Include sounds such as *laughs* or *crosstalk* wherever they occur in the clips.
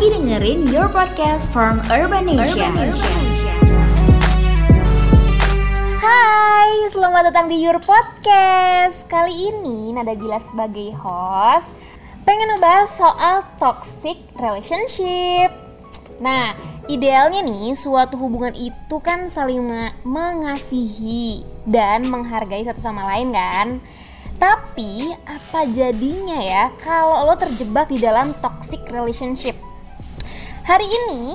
lagi dengerin Your Podcast from Urban Nation. Hai, selamat datang di Your Podcast. Kali ini Nada Bila sebagai host pengen ngebahas soal toxic relationship. Nah, idealnya nih suatu hubungan itu kan saling me- mengasihi dan menghargai satu sama lain kan. Tapi apa jadinya ya kalau lo terjebak di dalam toxic relationship? Hari ini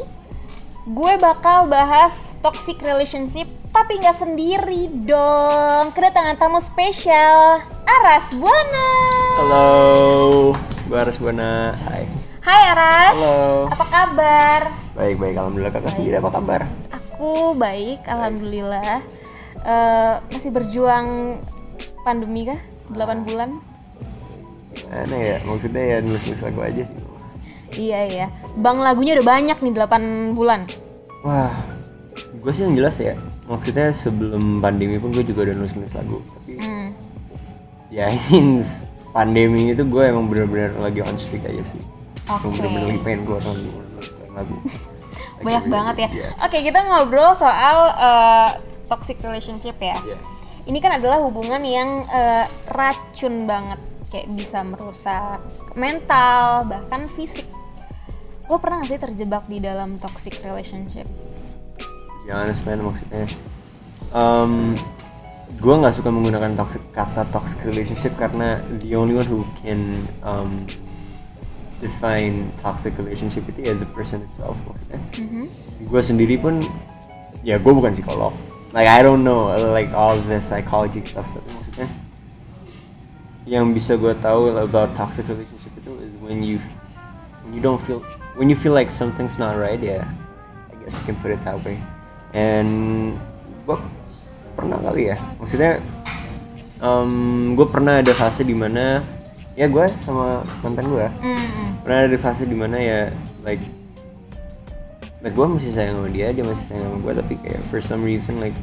gue bakal bahas toxic relationship tapi nggak sendiri dong. Kedatangan tamu spesial Aras Buana. Halo, gue Aras Buana. Hai. Hai Aras. Halo. Apa kabar? Baik baik, alhamdulillah kakak sendiri apa kabar? Aku baik, alhamdulillah. Eh, masih berjuang pandemi kah? 8 bulan? Aneh ya, maksudnya ya nulis-nulis lagu aja sih. Iya iya. Bang lagunya udah banyak nih 8 bulan. Wah, gue sih yang jelas ya. Maksudnya sebelum pandemi pun gue juga udah nulis-nulis lagu. Tapi Hmm. ya pandemi itu gue emang bener-bener lagi on streak aja sih. Oke. bener-bener lagi pengen keluar lagu, lagu. *laughs* Banyak banget ya. Iya. Oke, kita ngobrol soal eh, toxic relationship ya. Iya. Ini kan adalah hubungan yang eh, racun banget, kayak bisa merusak mental, bahkan fisik. Lo pernah gak sih terjebak di dalam toxic relationship? Jangan man maksudnya. Um, gue nggak suka menggunakan toxic kata toxic relationship karena the only one who can um, define toxic relationship itu ya the person itself maksudnya. Mhm. Gue sendiri pun ya gue bukan psikolog. Like I don't know like all the psychology stuff tapi maksudnya yang bisa gue tahu about toxic relationship itu is when you when you don't feel when you feel like something's not right ya I guess you can put it that way and gue pernah kali ya maksudnya um, gue pernah ada fase di mana ya gue sama mantan gue Mm-mm. pernah ada fase di mana ya like like gue masih sayang sama dia dia masih sayang sama gue tapi kayak for some reason like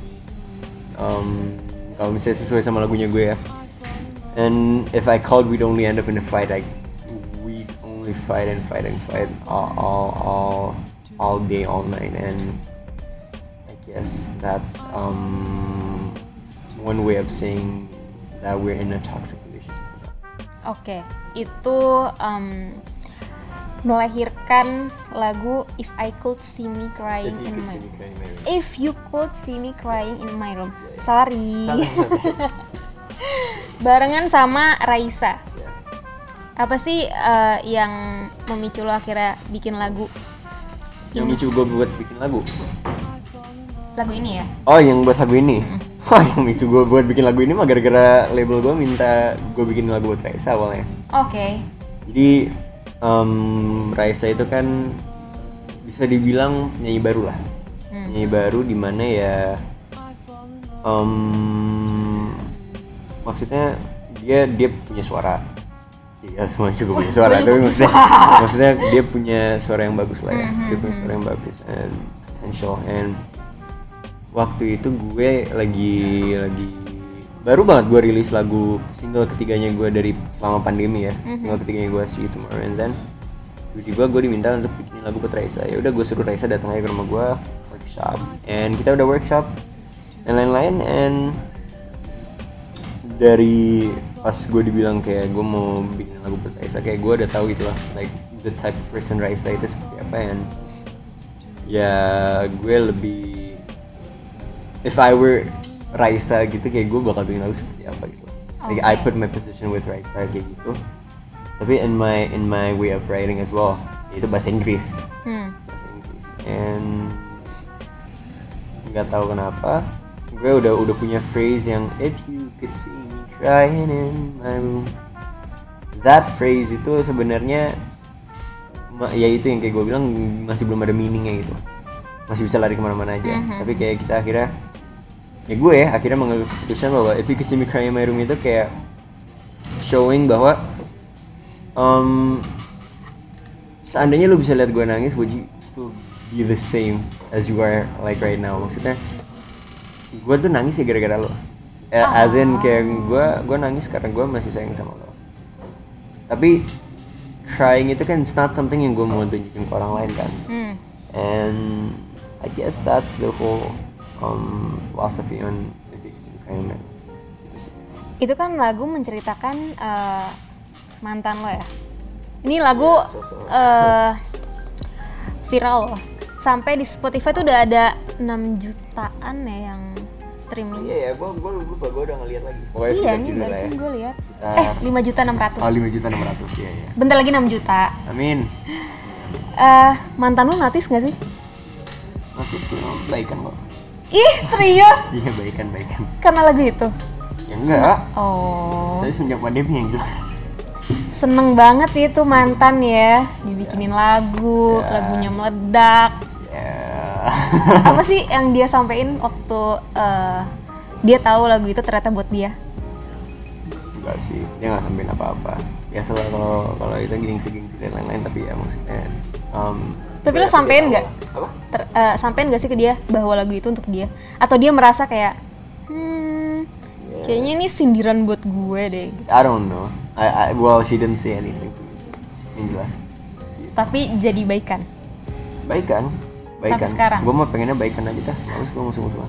um, kalau misalnya sesuai sama lagunya gue ya and if I called we'd only end up in a fight like we fight and fight and fight all all all, all day all night and I guess that's um, one way of saying that we're in a toxic relationship Oke, itu em, melahirkan lagu If I Could See Me Crying in My If You Could See Me Crying in My Room. Sorry. *laughs* Barengan sama Raisa. Apa sih eh, yang memicu lo akhirnya bikin lagu yang lucu gue buat bikin lagu? Lagu ini ya? oh yang buat lagu ini? *laughs* Wah yang lucu gue buat bikin lagu ini mah gara-gara label gue minta gue bikin lagu buat Raisa awalnya. Oke. jadi em, Raisa itu kan bisa dibilang penyanyi baru lah. Hmm. penyanyi baru di mana ya em, maksudnya dia dia punya suara Iya semua juga punya suara Gue tapi maksudnya *laughs* maksudnya dia punya suara yang bagus lah ya. Mhm, dia punya suara yang bagus and potential and waktu itu gue lagi lagi baru banget gue rilis lagu single ketiganya gue dari selama pandemi ya. Mhm. single ketiganya gue You Tomorrow and then. Tiba-tiba gue diminta untuk bikin lagu buat Raisa. Ya udah gue suruh Raisa datang aja ke rumah gue workshop. And kita udah workshop. Dan lain-lain and dari pas gue dibilang kayak gue mau bikin lagu buat Raisa kayak gue udah tahu gitu lah like the type of person Raisa itu seperti apa and ya gue lebih if I were Raisa gitu kayak gue bakal bikin lagu seperti apa gitu. Like I put my position with Raisa kayak gitu. Tapi in my in my way of writing as well itu bahasa Inggris. Hmm. bahasa Inggris. And nggak tahu kenapa gue udah udah punya phrase yang if you could see me crying in my room. That phrase itu sebenarnya ya itu yang kayak gue bilang masih belum ada meaningnya gitu. Masih bisa lari ke mana-mana aja. Mhm. tapi kayak kita akhirnya ya gue ya akhirnya mengambil keputusan bahwa if you could see me crying in my room itu kayak showing bahwa um, seandainya lu bisa lihat gue nangis would you still be the same as you are like right now? Maksudnya gue tuh nangis ya gara-gara lo Eh, in kayak gue gue nangis karena gue masih sayang sama lo tapi trying itu kan it's not something yang gue mau tunjukin ke orang lain kan Hmm. and I guess that's the whole um, philosophy on addiction kind of. Itu kan lagu menceritakan eh, mantan lo ya. Ini lagu Iya, so-so. eh, viral loh. Sampai di Spotify tuh udah ada 6 jutaan ya yang streaming. Iya ya, gue gue lupa gue udah ngeliat lagi. Pokoknya Iya, nih barusan ya. gue lihat. Eh, 5 juta 600. Oh 5 juta 600 ya ya. Bentar lagi 6 juta. Amin. Eh, mantan lu notice gak sih? Nanti gue baikan kok. Ih, serius? *laughs* Iya baikan baikan. Karena lagu itu? Ya enggak. Oh, Tapi semenjak pandemi yang jelas. seneng banget itu mantan ya. Dibikinin lagu, Ya. lagunya meledak. Ya. *laughs* Apa sih yang dia sampein waktu eh, dia tahu lagu itu ternyata buat dia? Enggak sih, dia nggak sampein apa-apa. Biasa lah kalau kalau itu gengsi-gengsi dan lain-lain tapi ya maksudnya. um, Tapi lo dia sampein nggak? Apa? Ter- eh, sampein gak sih ke dia bahwa lagu itu untuk dia? Atau dia merasa kayak, hmm, Ya. kayaknya ini sindiran buat gue deh. gitu. I don't know. I, I well she didn't say anything to me. sih. Yang jelas. Tapi jadi baikan. Baikan. Baikan. sekarang? Gue mah pengennya baikan aja dah. Males gue musuh-musuhan.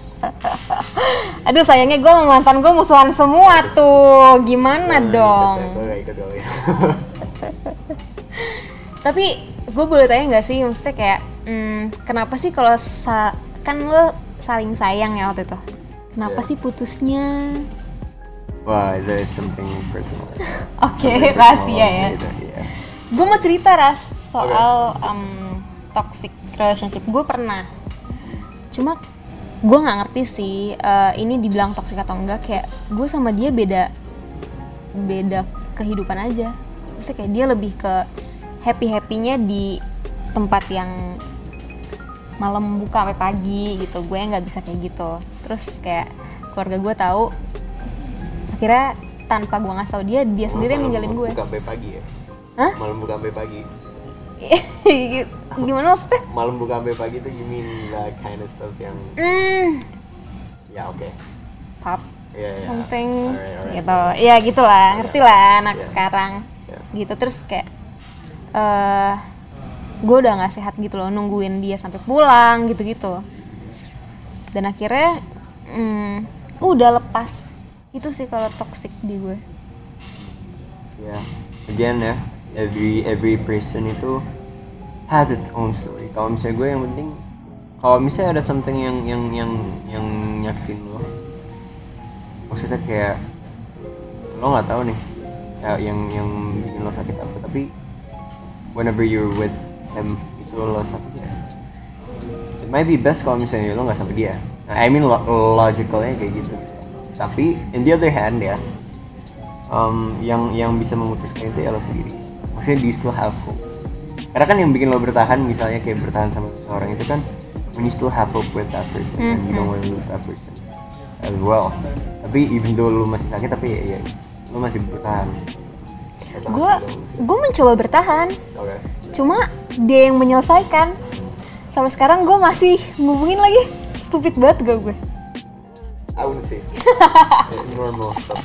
*laughs* Aduh sayangnya gue sama mantan gue musuhan semua tuh. Gimana dong? Gue gak ikut gue. *laughs* Tapi gue boleh tanya nggak sih, maksudnya kayak hmm, kenapa sih kalau sa- kan lo saling sayang ya waktu itu? Kenapa Iya. sih putusnya? Wah, itu is something personal. *laughs* Oke, Something rahasia ya. gitu, iya. Gue mau cerita ras soal em, toxic relationship. Gue pernah. Cuma gue nggak ngerti sih eh, ini dibilang toxic atau enggak. Kayak gue sama dia beda beda kehidupan aja. Maksudnya kayak dia lebih ke happy happynya di tempat yang malam buka sampai pagi gitu. Gue nggak bisa kayak gitu. Terus kayak keluarga gue tahu. Akhirnya tanpa gue ngasih tau dia, dia sendiri yang ninggalin gue. Buka sampai pagi ya. Hah? Malam buka sampai pagi. *laughs* Gimana maksudnya? Malam buka sampai pagi itu you mean that kind of stuff yang Hmm, ya oke. pop Iya, iya. something Alright, alright. gitu. Ya gitulah, ngerti lah anak Iya. sekarang. Iya. Gitu terus kayak eh gue udah nggak sehat gitu loh nungguin dia sampai pulang gitu-gitu. Dan akhirnya hmm, udah lepas. Itu sih kalau toxic di gue. Ya, again ya, every every person itu has its own story. Kalau misalnya gue yang penting, kalau misalnya ada something yang yang yang yang nyakitin lo, maksudnya kayak lo nggak tahu nih, ya, yang yang bikin lo sakit apa. Tapi whenever you're with them itu lo sakit ya. It might be best kalau misalnya lo nggak sampai dia. Nah, I mean lo- logicalnya kayak gitu. Tapi in the other hand ya, um, yang yang bisa memutuskan itu ya lo sendiri maksudnya do you still have hope karena kan yang bikin lo bertahan misalnya kayak bertahan sama seseorang itu kan when you still have hope with that person and you don't want to lose that person as well tapi even though lo masih sakit tapi ya, ya lo masih bertahan Gue gue mencoba bertahan, Oke. cuma dia yang menyelesaikan. Sampai sekarang gue masih ngubungin lagi. Stupid banget gak gue? I wouldn't say normal *laughs* stuff.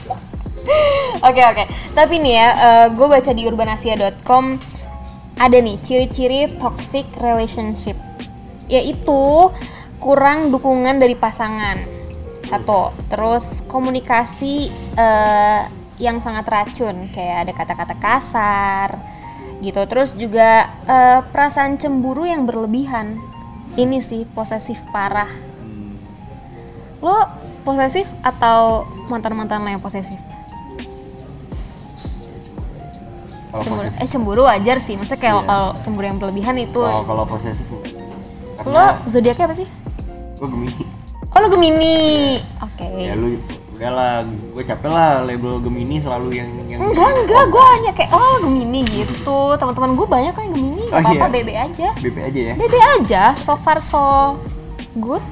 Oke oke. Tapi nih ya, gue baca di urbanasia.com ada nih ciri-ciri toxic relationship, yaitu kurang dukungan dari pasangan. Satu, terus komunikasi eh, yang sangat racun, kayak ada kata-kata kasar, gitu. Terus juga eh, perasaan cemburu yang berlebihan. Ini sih posesif parah. Lo posesif atau mantan-mantan lo yang posesif? Kalau cemburu posesif- eh cemburu wajar sih. Maksudnya kayak Iya. kalau cemburu yang berlebihan itu. Kalau kalau posesif lo zodiaknya apa sih? Gue gemini. oh lo gemini. Oke. Ya lu udahlah, gue capek lah label Gemini selalu yang yang enggak enggak. gue hanya kayak oh gemini gitu. Teman-teman gue banyak kok yang gemini. Oh, apa-apa iya. bebe aja. BP aja ya. bebe aja. So far so good.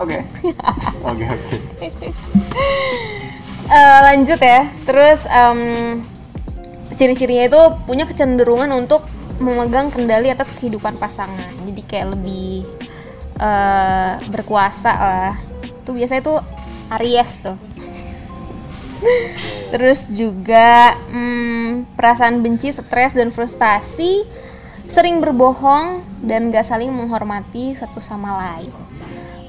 Oke. *laughs* Oke oke. Eh, lanjut ya. Terus em, ciri-cirinya itu punya kecenderungan untuk memegang kendali atas kehidupan pasangan. Jadi kayak lebih eh, berkuasa lah. Tuh biasanya tuh Aries tuh. Terus juga hmm, perasaan benci, stres, dan frustasi, sering berbohong, dan gak saling menghormati satu sama lain.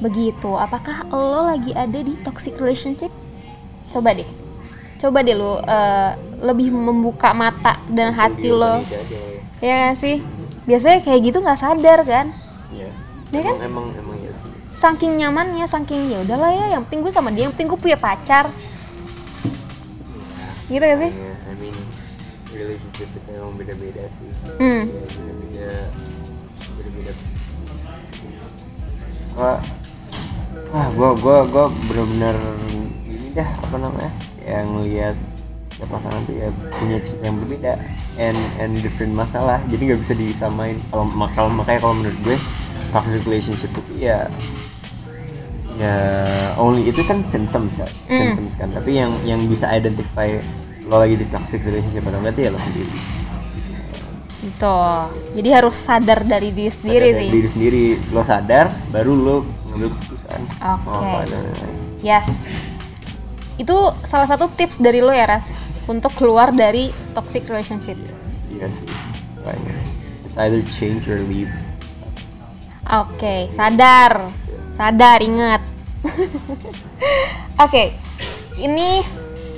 Begitu, apakah lo lagi ada di toxic relationship? Coba deh, coba deh lo eh, lebih membuka mata dan hati lo, ya. ya gak sih? Biasanya kayak gitu nggak sadar kan? Iya. Iya kan? Emang emang emang ya sih. Saking nyamannya, saking ya udahlah ya, yang penting gue sama dia, yang penting gue punya pacar, gitu gak sih? Iya, I mean relationship itu emang beda-beda sih. Hmm. Ya, beda-beda beda-beda. Gua Wah, gua gua gua bener-bener ini dah apa namanya? Yang lihat setiap pasangan tuh ya punya cerita yang berbeda and and different masalah. Jadi nggak bisa disamain. Kalau mak- kalau makanya kalau menurut gue toxic relationship itu ya ya only itu kan symptoms ya Mm. symptoms kan tapi yang yang bisa identify lo lagi di toxic relationship atau enggak itu ya lo sendiri Gitu. Jadi harus sadar dari diri sendiri Sadar dari sih. diri sendiri lo sadar baru lo ngambil keputusan Oke. lain-lain. Yes. Itu salah satu tips dari lo ya Ras untuk keluar dari toxic relationship. iya sih kayaknya it's either change or leave Oke, sadar. Sadar, ingat. *laughs* Oke. Ini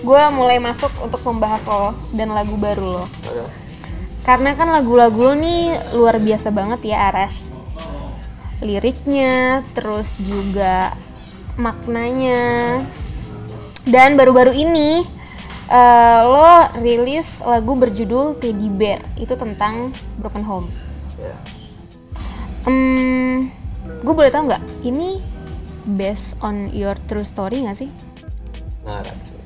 gue mulai masuk untuk membahas lo dan lagu baru lo. Karena kan lagu-lagu lo nih luar biasa banget ya Arash. Liriknya, terus juga maknanya. Dan baru-baru ini eh, lo rilis lagu berjudul Teddy Bear. Itu tentang broken home. ya Hmm, gue boleh tau nggak? Ini based on your true story nggak sih? nah actually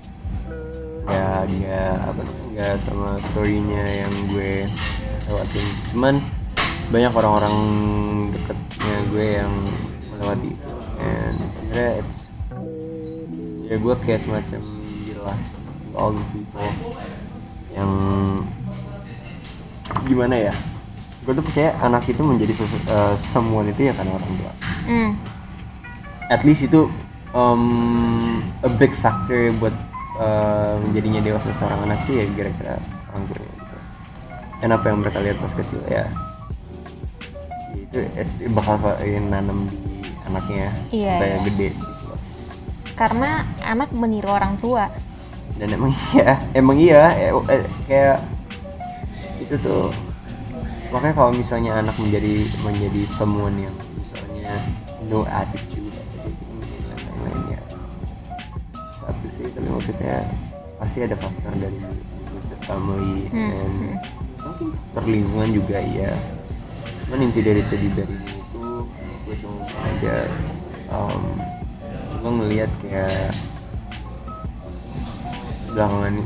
nggak nggak apa nggak sama storynya yang gue lewatin cuman banyak orang-orang dekatnya gue yang melewati itu and sebenarnya it's ya gue kayak semacam gila all the people yang gimana ya gue tuh percaya anak itu menjadi eh, someone itu ya karena orang tua Hmm, at least itu um, a big factor buat uh, menjadinya dewasa seorang anak itu ya kira-kira orang tuanya gitu. Dan apa yang mereka lihat pas kecil ya, ya itu itu bakal eh, nanam di anaknya Iya, sampai iya. gede gitu loh. Karena anak meniru orang tua. Dan emang iya, emang iya, eh, eh, kayak itu tuh makanya kalau misalnya anak menjadi menjadi someone yang misalnya no attitude dan lain-lainnya satu sih tapi maksudnya pasti ada faktor dari the family Hmm, and hmm. mungkin perlindungan juga ya cuman inti dari bear ini itu gue cuma aja um, gue ngelihat kayak belakangan ini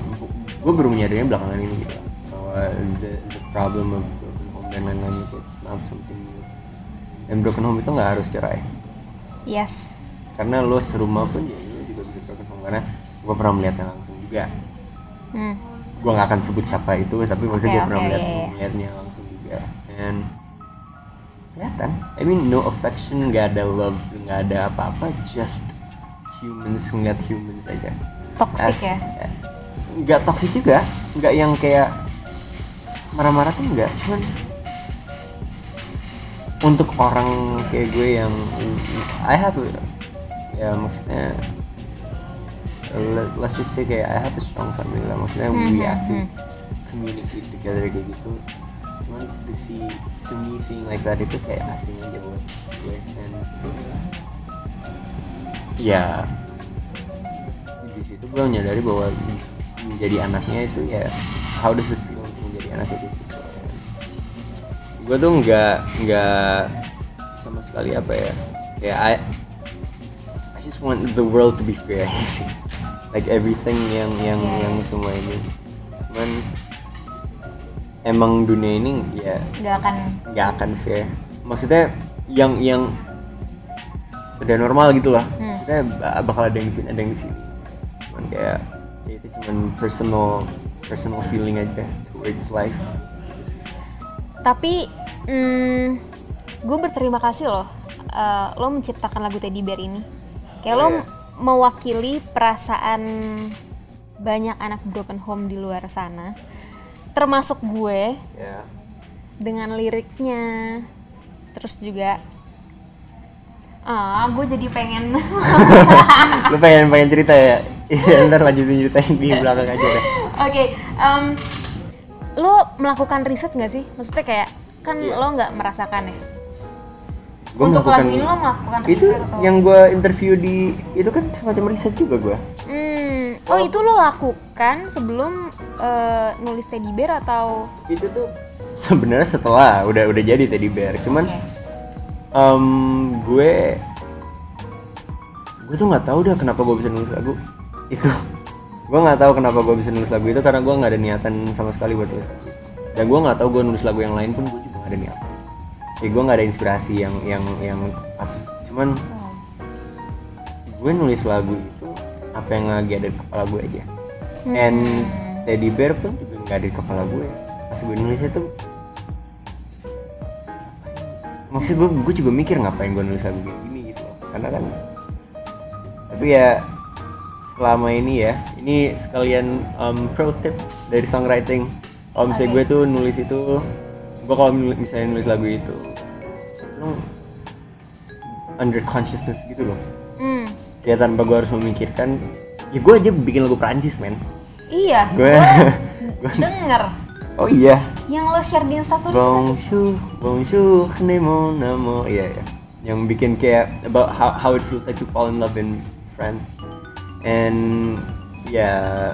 gue baru menyadarinya belakangan ini gitu. Bahwa the, the problem of broken home dan lain-lain itu it's not something new. Dan broken home itu nggak harus cerai. Yes. karena lo serumah pun ya lo juga bisa broken home. Karena gue pernah melihatnya langsung juga. Hmm. gue nggak akan sebut siapa itu tapi maksudnya gue Oke, pernah melihat iya, iya. melihatnya langsung juga. And kelihatan. I mean no affection nggak ada love nggak ada apa-apa just humans ngeliat humans aja. Toxic As- ya. nggak toxic juga. Nggak yang kayak marah-marah tuh nggak cuman untuk orang kayak gue yang I have ya maksudnya let- let's just say kayak I have a strong family lah. Maksudnya we Mhm, actually mhm. communicate together kayak gitu. Cuman to see to me seeing like that itu kayak asing aja buat gue. And ya di situ gue menyadari bahwa menjadi anaknya itu ya how does it feel untuk menjadi anak itu gue tuh nggak nggak sama sekali apa ya kayak I I just want the world to be fair *laughs* sih like everything yang yang Yeah. yang semua ini cuman emang dunia ini ya Gak akan. nggak akan fair maksudnya yang yang udah normal gitu lah Hmm. Maksudnya ba- bakal ada yang di sini ada yang di sini cuman kayak ya itu cuman personal personal feeling aja towards life Tapi, hmm, gue berterima kasih loh. eh, lo menciptakan lagu Teddy Bear ini. Kayak lo Iya. mewakili perasaan banyak anak broken home di luar sana. termasuk gue ya dengan liriknya terus juga ah gue jadi pengen. *laughs* Lu pengen pengen cerita ya? *laughs* Iya ntar lanjutin ceritain di belakang aja deh. Oke em, lu melakukan riset nggak sih? Maksudnya kayak kan Iya. lo nggak merasakan ya? Gua untuk lagu ini lo melakukan itu riset atau yang gue interview di itu kan semacam riset juga gue hmm, oh. itu lo lakukan sebelum eh, nulis teddy bear atau itu tuh sebenarnya setelah udah udah jadi teddy bear. Cuman Oke. Em, gue gue tuh nggak tahu dah kenapa gue bisa nulis lagu. Itu *laughs* gue nggak tahu kenapa gue bisa nulis lagu itu karena gue nggak ada niatan sama sekali buat nulis lagu. Dan gue nggak tahu gue nulis lagu yang lain pun gue juga nggak ada niatan ya gue nggak ada inspirasi yang yang yang tepat cuman gue nulis lagu itu apa yang lagi ada di kepala gue aja. Hmm. and teddy bear pun juga nggak ada di kepala gue. Pas gue nulisnya tuh maksud gue gue juga mikir ngapain gue nulis lagu kayak gini gitu karena kan tapi ya selama ini ya ini sekalian um, pro tip dari songwriting. Kalau misalnya Oke. gue tuh nulis itu gue kalau misalnya nulis lagu itu lu under consciousness gitu loh. Hmm, ya tanpa gue harus memikirkan ya gue aja bikin lagu Perancis men. Iya gue gue *laughs* denger oh iya. Yang lo share di instastory sih bonjour bonjour ne mon amour iya ya yang bikin kayak about how, how it feels like to fall in love in France. And ya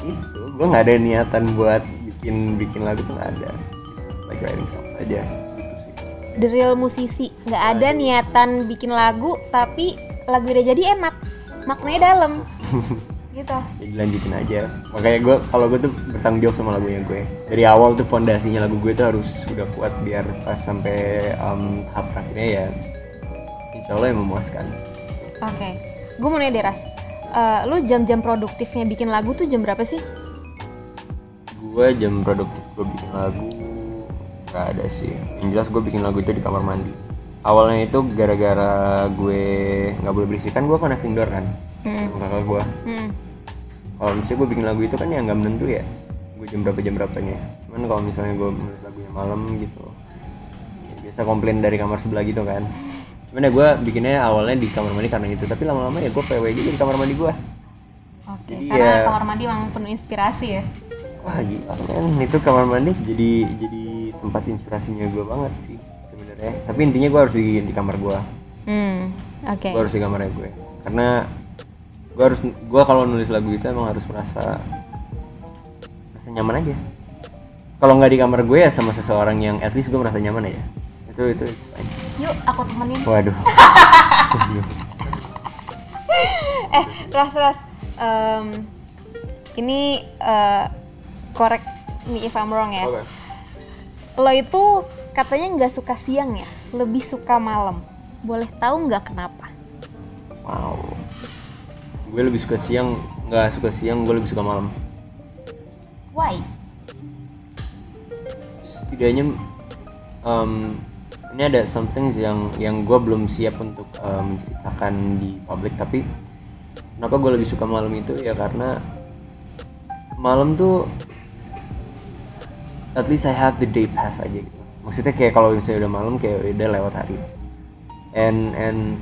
itu gue nggak ada niatan buat bikin bikin lagu tuh nggak ada. Just like writing songs aja. Gitu sih. The real musisi. Nggak ada niatan bikin lagu tapi lagu udah jadi enak. Maknanya dalam *laughs* gitu. Ya dilanjutin aja. Makanya gue kalau gue tuh bertanggung jawab sama lagunya gue. Dari awal tuh fondasinya lagu gue tuh harus udah kuat biar pas sampai um, tahap terakhirnya ya insya Allah yang memuaskan. Oke. Gue mau nanya deh Ras. Eh, lu jam-jam produktifnya bikin lagu tuh jam berapa sih? Gue jam produktif gue bikin lagu gak ada sih. Yang jelas gue bikin lagu itu di kamar mandi. Awalnya itu gara-gara gue nggak boleh berisik. Kan gue connecting door kan hmm. sama kakak gue Hmm. kalau misalnya gue bikin lagu itu kan ya nggak menentu ya gue jam berapa jam berapanya. Cuman kalau misalnya gue menulis lagunya malam gitu ya biasa komplain dari kamar sebelah gitu kan. Cuman ya gue bikinnya awalnya di kamar mandi karena itu tapi lama-lama ya gue PW juga di kamar mandi gue oke Jadi karena ya- kamar mandi emang penuh inspirasi ya? Wah gila men. Itu kamar mandi jadi jadi tempat inspirasinya gue banget sih sebenarnya. Tapi intinya gue harus di, di kamar gue hmm oke. Gue harus di kamarnya gue. Karena gue harus gue kalau nulis lagu itu emang harus merasa merasa nyaman aja. Kalau nggak di kamar gue ya sama seseorang yang at least gue merasa nyaman aja. Itu itu. Yuk aku temenin. Waduh. *laughs* Eh ras ras. Em, ini eh, correct me if I'm wrong ya. Oke. lo itu katanya nggak suka siang ya? Lebih suka malam. Boleh tahu nggak kenapa? Wow gue lebih suka siang nggak suka siang gue lebih suka malam. Why? Setidaknya um, ini ada some things yang yang gue belum siap untuk uh, menceritakan di publik tapi kenapa gue lebih suka malam itu? Ya karena malam tuh at least I have the day pass aja gitu. Maksudnya kayak kalau misalnya udah malam kayak udah lewat hari. And and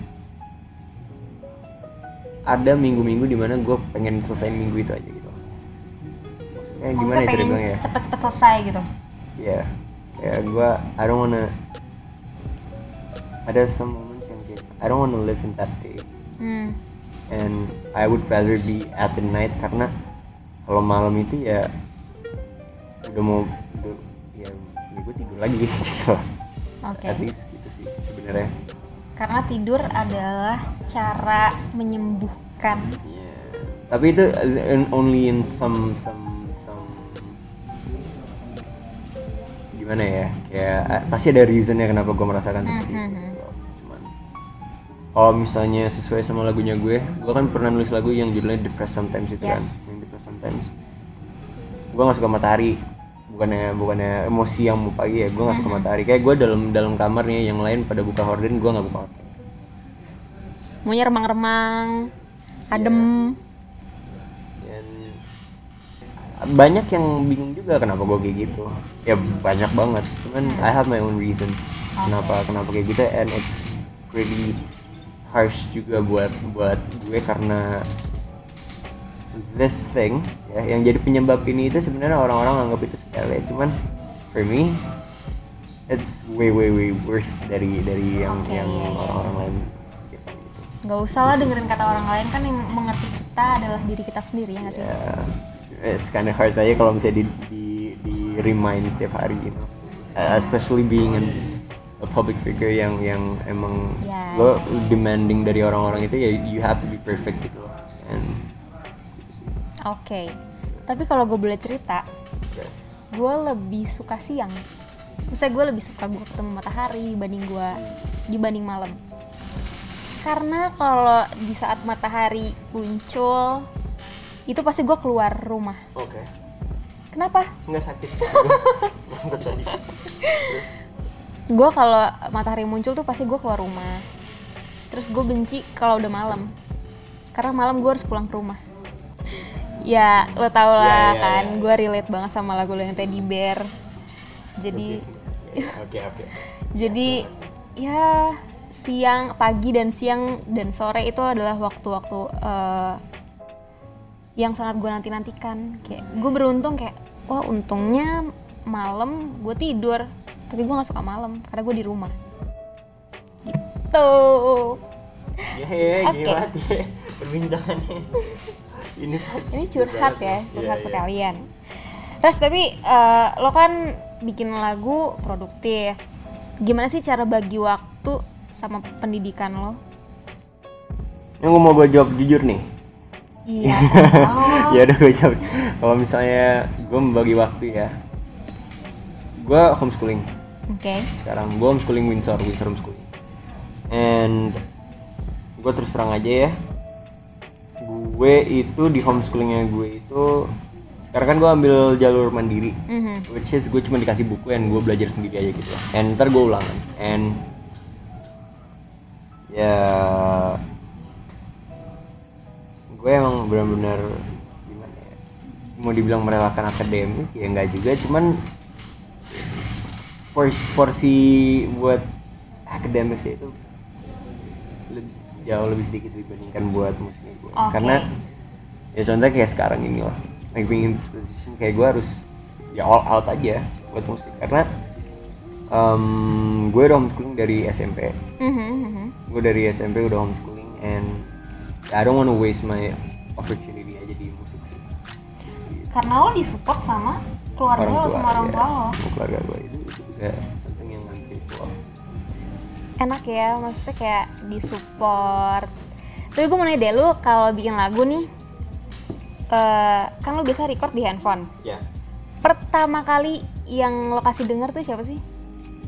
ada minggu-minggu di mana gue pengen selesai minggu itu aja gitu. Maksudnya gimana Maksudnya ya cara pengen bilang ya? cepet-cepet selesai gitu? Ya ya gue I don't wanna ada some moments yang kayak I don't wanna live in that day. Hmm. and I would rather be at the night karena kalau malam itu ya udah mau udah, ya, ya gue tidur lagi *laughs* gitu. Oke. At least gitu sih sebenarnya karena tidur adalah cara menyembuhkan ya tapi itu only in some some some gimana ya kayak uh, pasti ada reasonnya kenapa gue merasakan seperti itu Mhm. gitu. cuman kalau misalnya sesuai sama lagunya gue gue kan pernah nulis lagu yang judulnya Depressed Sometimes itu kan Yes. yang Depressed Sometimes gue gak suka matahari bukannya bukannya emosi yang mau pagi ya gue gak suka matahari. Kayak gue dalam dalam kamarnya yang lain pada buka horden gue gak buka horden maunya remang-remang adem. Dan banyak yang bingung juga kenapa gue kayak gitu. Ya banyak banget. Cuman I have my own reasons kenapa kenapa kayak gitu and it's really harsh juga buat buat gue karena this thing ya yang jadi penyebab ini itu sebenarnya orang-orang anggap itu sepele. Cuman for me it's way way way worse dari dari yang Oke, yang iya, iya. orang-orang lain gitu. nggak usah lah dengerin kata orang lain kan yang mengerti kita adalah diri kita sendiri ya nggak sih? It's kind of hard aja kalau misalnya di di, di remind setiap hari you know. Uh, especially being an, a public figure yang yang emang Ya, lo demanding dari orang-orang itu ya you have to be perfect gitu loh oke tapi kalau gue boleh cerita gue lebih suka siang. Misalnya gue lebih suka gue ketemu matahari dibanding gue dibanding malam. Karena kalau di saat matahari muncul itu pasti gue keluar rumah. Oke. Kenapa? Nggak sakit. *laughs* Gue kalau matahari muncul tuh pasti gue keluar rumah. Terus gue benci kalau udah malam. Karena malam gue harus pulang ke rumah ya lo tau Ya, lah ya, kan ya. gue relate banget sama lagu yang teddy bear. Jadi oke oke jadi ya siang pagi dan siang dan sore itu adalah waktu-waktu eh, yang sangat gue nanti nantikan kayak gue beruntung kayak wah untungnya malam gue tidur tapi gue nggak suka malam karena gue di rumah. Gitu. Ya ya Oke. gila ya perbincangannya ini ini curhat ya curhat iya. sekalian. Terus tapi eh, lo kan bikin lagu produktif. Gimana sih cara bagi waktu sama pendidikan lo? Yang gue mau gue jawab jujur nih. Iya *laughs* ya udah gue jawab. Kalau misalnya gue membagi waktu ya gue homeschooling. Oke. Sekarang gue homeschooling Windsor Windsor homeschooling. And gue terus terang aja ya gue itu di homeschoolingnya gue itu sekarang kan gue ambil jalur mandiri Mhm. which is gue cuma dikasih buku and gue belajar sendiri aja gitu and ntar gue ulangan and ya gue emang benar-benar gimana ya mau dibilang merelakan akademis ya enggak juga cuman porsi, porsi buat akademis itu lebih jauh lebih sedikit dibandingkan buat musiknya gue Oke. karena ya contohnya kayak sekarang ini loh like being in this position kayak gue harus ya all out aja buat musik karena um, gue udah homeschooling dari SMP Mhm, mhm. gue dari SMP udah homeschooling and I don't wanna waste my opportunity aja di musik sih karena lo disupport sama keluarga lo sama orang ya. tua lo keluarga gue itu, itu juga enak ya maksudnya kayak disupport. Tapi gue mau nanya deh lu kalau bikin lagu nih eh kan lo biasa record di handphone. Ya. Pertama kali yang lo kasih denger tuh siapa sih?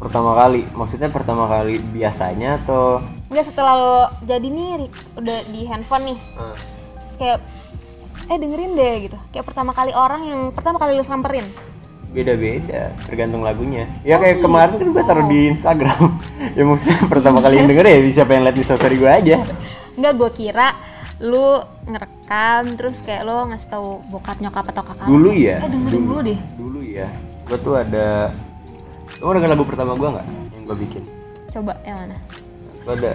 Pertama kali maksudnya pertama kali biasanya atau? Enggak setelah lo jadi nih udah di handphone nih. Terus kayak eh dengerin deh gitu. Kayak pertama kali orang yang pertama kali lo samperin beda-beda tergantung lagunya. Ya Oh, kayak kemarin kan gue taruh di Instagram. *laughs* Ya maksudnya pertama *laughs* kali yang denger ya siapa yang lihat di story gue aja. Enggak gue kira lu ngerekam terus kayak lo ngasih tahu bokap nyokap atau kakak dulu ya? Eh dengerin dulu. deh. Dulu ya. Gue tuh ada lo denger lagu pertama gue nggak yang gue bikin? Coba yang mana? Gue ada.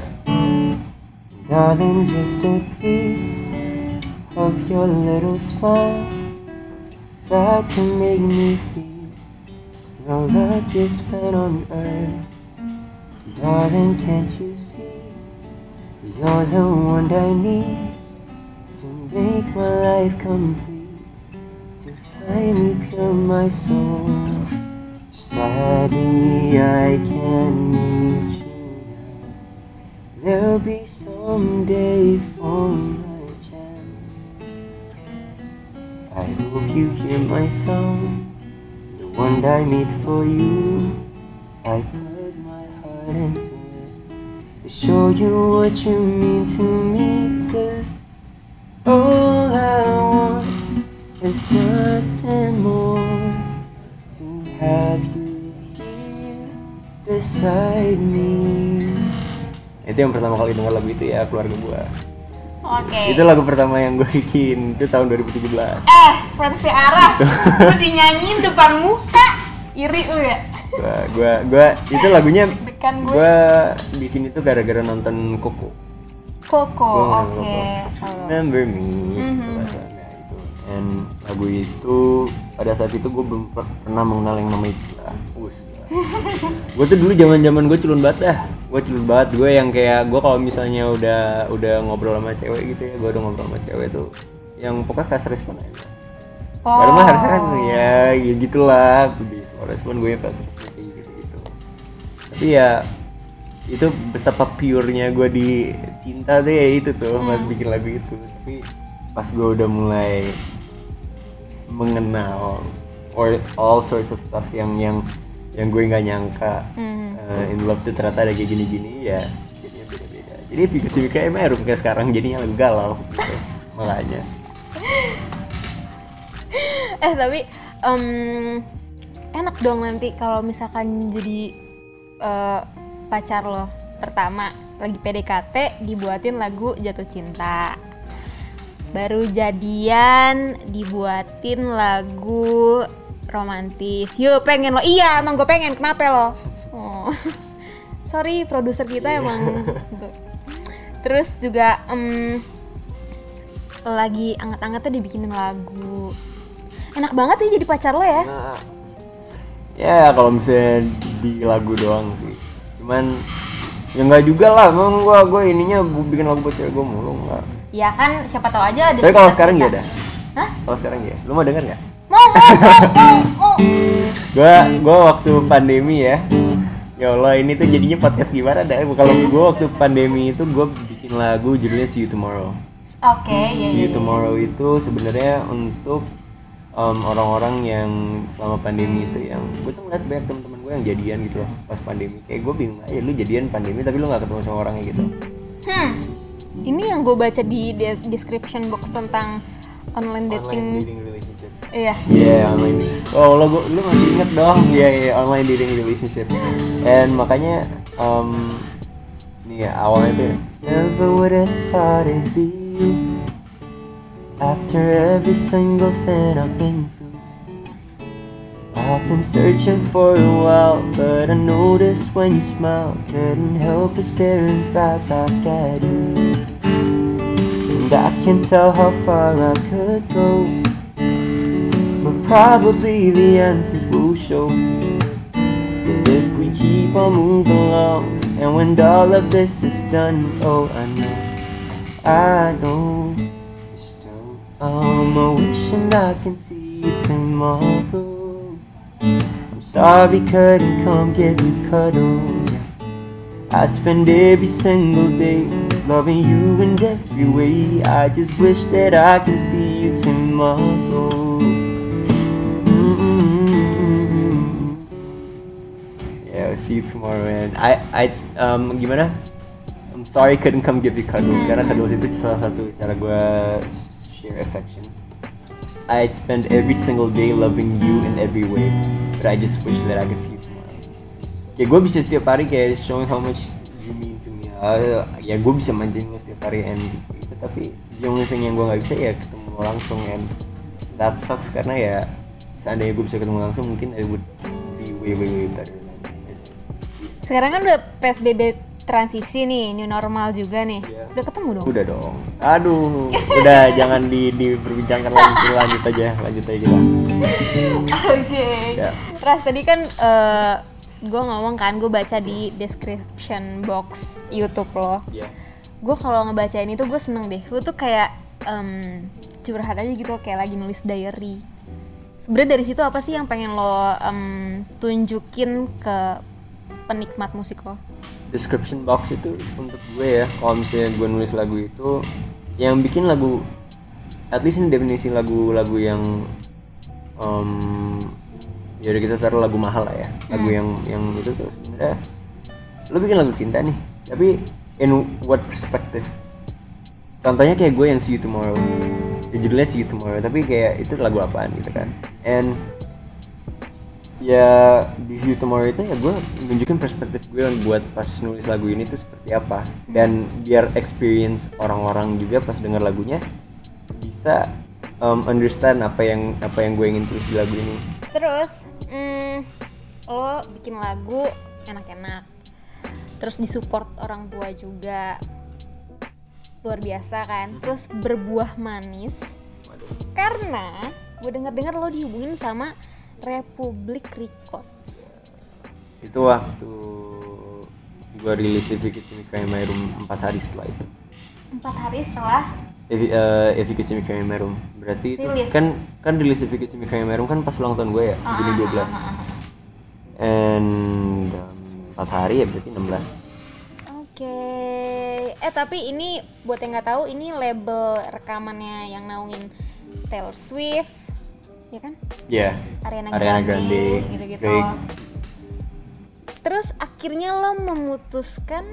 Darling just a piece of your little smile That can make me feel all that you spent on earth. Darling can't you see? You're the one I need To make my life complete To finally pure my soul. Sadly I can't meet you now. There'll be someday for my I hope you hear my song The one I made for you. I put my heart into it. To show you what you mean to me. Cause all I want is nothing more To have you here beside me. Itu yang pertama kali denger lagu itu ya keluarga gua Oke. Itu lagu pertama yang gue bikin itu tahun 2017. Eh, versi Aras. Gue dinyanyiin depan muka. Iri lu ya? Gua, gua, gua itu lagunya Deg-degan gue. gua bikin itu gara-gara nonton Koko. Koko, oke. Tahu. Remember me. Itu bahasanya itu. And lagu itu pada saat itu gue belum per- pernah mengenal yang namanya cinta. Gue tuh dulu zaman zaman gue culun banget dah. Gue culun banget. Gue yang kayak gue kalau misalnya udah udah ngobrol sama cewek gitu ya, gue udah ngobrol sama cewek tuh yang pokoknya fast respon aja. Oh. Padahal mah harusnya kan ya, ya gitulah. Gitu. Respon gue yang fast respon kayak gitu gitu. Tapi ya itu betapa purenya gue di cinta tuh ya itu tuh pas bikin lagu itu tapi pas gue udah mulai mengenal or all sorts of stuff yang yang yang gue nggak nyangka Hmm. uh, in love tuh ternyata ada kayak gini-gini ya jadinya beda-beda jadi pikir pikir emang Erum kayak sekarang jadinya lagu galau gitu. *laughs* makanya Eh tapi em, enak dong nanti kalau misalkan jadi eh, pacar lo pertama lagi PDKT dibuatin lagu jatuh cinta. Baru jadian dibuatin lagu romantis. Yuk pengen lo. Iya emang gue pengen. Kenapa lo? Oh. *laughs* Sorry produser kita emang. gitu. Terus juga em, lagi anget-angetnya dibikinin lagu. Enak banget ya jadi pacar lo ya. Nah, ya kalau misalnya di lagu doang sih cuman ya nggak juga lah emang gua gua ininya bikin lagu buat cewek gua mulu nggak Ya kan siapa tahu aja ada tapi kalau sekarang ya dah Hah? kalau sekarang ya lu mau denger nggak? Mau mau mau mau gua gua waktu pandemi ya. Ya Allah ini tuh jadinya podcast gimana dah? Kalau gua waktu pandemi itu gua bikin lagu judulnya See You Tomorrow. Oke, ya See ya. You Tomorrow itu sebenarnya untuk um, orang-orang yang selama pandemi itu yang gue tuh ngeliat banyak teman-teman gue yang jadian gitu loh pas pandemi. Kayak gue bingung aja lu jadian pandemi tapi lu nggak ketemu sama orangnya gitu. Hmm. Ini yang gue baca di de- description box tentang online dating. online dating. relationship. Iya. Iya online oh lo gua, lu masih inget dong? Iya iya online dating relationship. And makanya um, nih ya awalnya tuh never would have thought it'd be you after every single thing I've been through. I've been searching for a while but I noticed when you smile couldn't help but staring right back at you I can tell how far I could go but probably the answers will show. Cause if we keep on moving along, and when all of this is done, oh, I know, I know. I'm wishing I can see you tomorrow. I'm sorry, couldn't come give you cuddles. I'd spend every single day loving you in every way. I just wish that I can see you tomorrow. Mm-mm. Yeah, I'll see you tomorrow, man. I, I, um, gimana? I'm sorry couldn't come give you cuddles karena cuddles itu salah satu cara gue share affection. I'd spend every single day loving you in every way, but I just wish that I could see you tomorrow. Kayak gue bisa setiap hari kayak showing how much Uh, ya gue bisa manjain lo setiap hari and gitu, tapi only thing yang gue nggak bisa ya ketemu langsung and that sucks karena ya seandainya gue bisa ketemu langsung mungkin it would be way way way better. Sekarang kan udah PSBB transisi nih, new normal juga nih. Iya. Udah ketemu dong. Udah dong. Aduh, udah *laughs* jangan di diperbincangkan lagi lanjut aja, lanjut aja kita. *laughs* Oke. Ya. Ras tadi kan gue ngomong kan, gue baca di description box YouTube lo. Iya. Gue kalau ngebacain itu gue seneng deh. Lu tuh kayak em, curhat aja gitu, kayak lagi nulis diary. Sebenarnya dari situ apa sih yang pengen lo em, tunjukin ke penikmat musik lo? description box itu untuk gue ya kalau misalnya gue nulis lagu itu yang bikin lagu at least ini definisi lagu-lagu yang um, ya udah kita taruh lagu mahal lah ya. Lagu yang yang itu tuh sebenarnya lo bikin lagu cinta nih tapi in what perspective? Contohnya kayak gue yang see you tomorrow. Ya judulnya see you tomorrow tapi kayak itu lagu apaan gitu kan. And ya di view tomorrow itu ya gue nunjukin perspektif gue buat pas nulis lagu ini tuh seperti apa. Dan biar experience orang-orang juga pas denger lagunya bisa um, understand apa yang apa yang gue ingin tulis di lagu ini Terus, mm, lo bikin lagu enak-enak. Terus disupport orang tua juga. Luar biasa kan? Terus berbuah manis. Karena gue denger-dengar lo dihubungin sama Republic Records. itu waktu gue rilis Me Cry in My Room 4 hari setelah itu Empat hari setelah If, you- uh, If You Could See Me Cry in My Room berarti itu Rilis. kan kan rilis If You Could See Me Cry in My Room kan pas ulang tahun gue ya Ah, Juni ah, 12 ah, ah, ah. and um, 4 hari ya berarti 16 Oke, eh tapi ini buat yang nggak tahu ini label rekamannya yang naungin Taylor Swift, ya kan? ya Ariana, Ariana Grande, Grande, gitu-gitu. Drake. Terus akhirnya lo memutuskan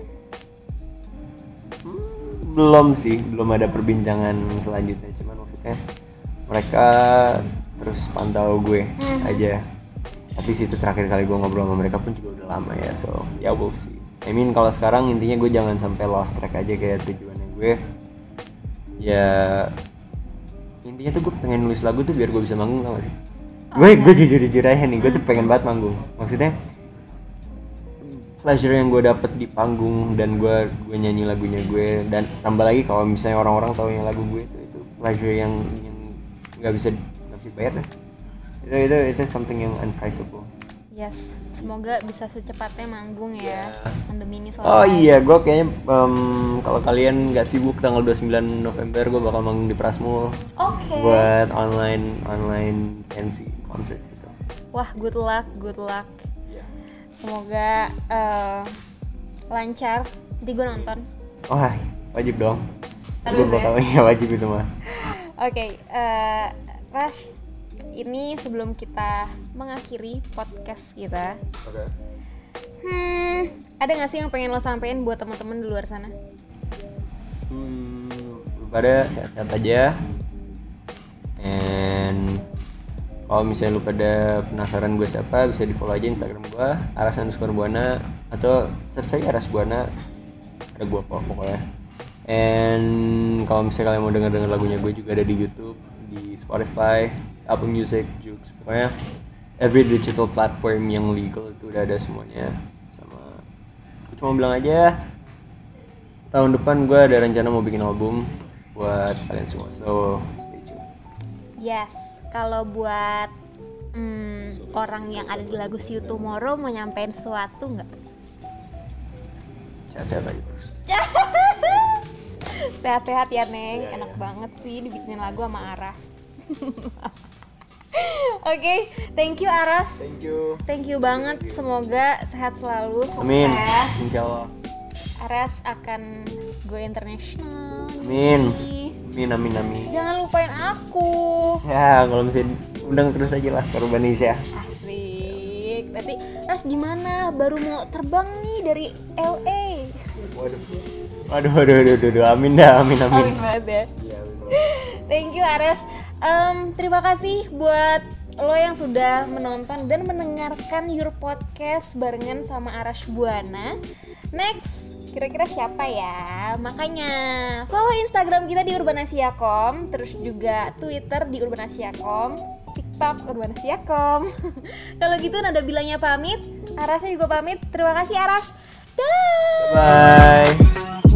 belum sih belum ada perbincangan selanjutnya. Cuman maksudnya mereka terus pantau gue Mhm. aja. Tapi situ terakhir kali gue ngobrol sama mereka pun juga udah lama ya so ya we'll see. I mean kalau sekarang intinya gue jangan sampai lost track aja kayak tujuannya gue. Ya intinya tuh gue pengen nulis lagu tuh biar gue bisa manggung tau gak sih? Gue gue jujur jujur aja nih gue tuh pengen banget manggung. Maksudnya pleasure yang gue dapet di panggung dan gue gue nyanyi lagunya gue dan tambah lagi kalau misalnya orang-orang tahu yang lagu gue itu itu pleasure yang yang nggak bisa nggak bisa bayar deh itu itu itu something yang unpriceable yes, semoga bisa secepatnya manggung ya. Pandemi ini selesai. oh iya gue kayaknya em, kalau kalian nggak sibuk tanggal 29 November gue bakal manggung di Prasmul Oke. buat online online pensi concert gitu Wah, good luck, good luck. Semoga eh, lancar. Nanti gue nonton. wah wajib dong gue bakal ya *laughs* wajib itu mah Oke, eh, Rash, ini sebelum kita mengakhiri podcast kita, oke hmm, ada nggak sih yang pengen lo sampein buat teman-teman di luar sana? Hmm, pada sehat-sehat aja. And kalau misalnya lu pada penasaran gue siapa, bisa di follow aja Instagram gue, aras underscore buana atau search aja aras buana. Ada gue kok pokoknya. And kalau misalnya kalian mau denger-denger lagunya gue juga ada di YouTube, di Spotify, Apple Music, Joox, pokoknya every digital platform yang legal itu udah ada semuanya. Sama, gue cuma bilang aja tahun depan gue ada rencana mau bikin album buat kalian semua so stay tune Yes, kalau buat hmm, orang yang ada di lagu See You Tomorrow mau nyampein sesuatu nggak? sehat-sehat aja terus *laughs* Sehat-sehat ya Neng, Iya, enak banget sih dibikinin lagu sama Aras. *laughs* Oke, thank you Aras. thank you Thank you banget, semoga sehat selalu, sukses. amin insya Allah Aras akan go international. amin nih. amin amin amin Jangan lupain aku. ya kalau misalnya undang terus aja lah ke Urbanesia Asik. Berarti Ras gimana? Baru mau terbang nih dari LA. waduh waduh waduh waduh, waduh, amin dah amin amin Amin banget ya. Iya. Thank you Ares. Em, terima kasih buat lo yang sudah menonton dan mendengarkan Your Podcast barengan sama Aras Buana. Next, kira-kira siapa ya? Makanya follow Instagram kita di Urbanasiakom, terus juga Twitter di Urbanasiakom, TikTok Urbanasiakom. *laughs* Kalau gitu nada bilangnya pamit, Arasnya juga pamit. Terima kasih Aras. Dah. bye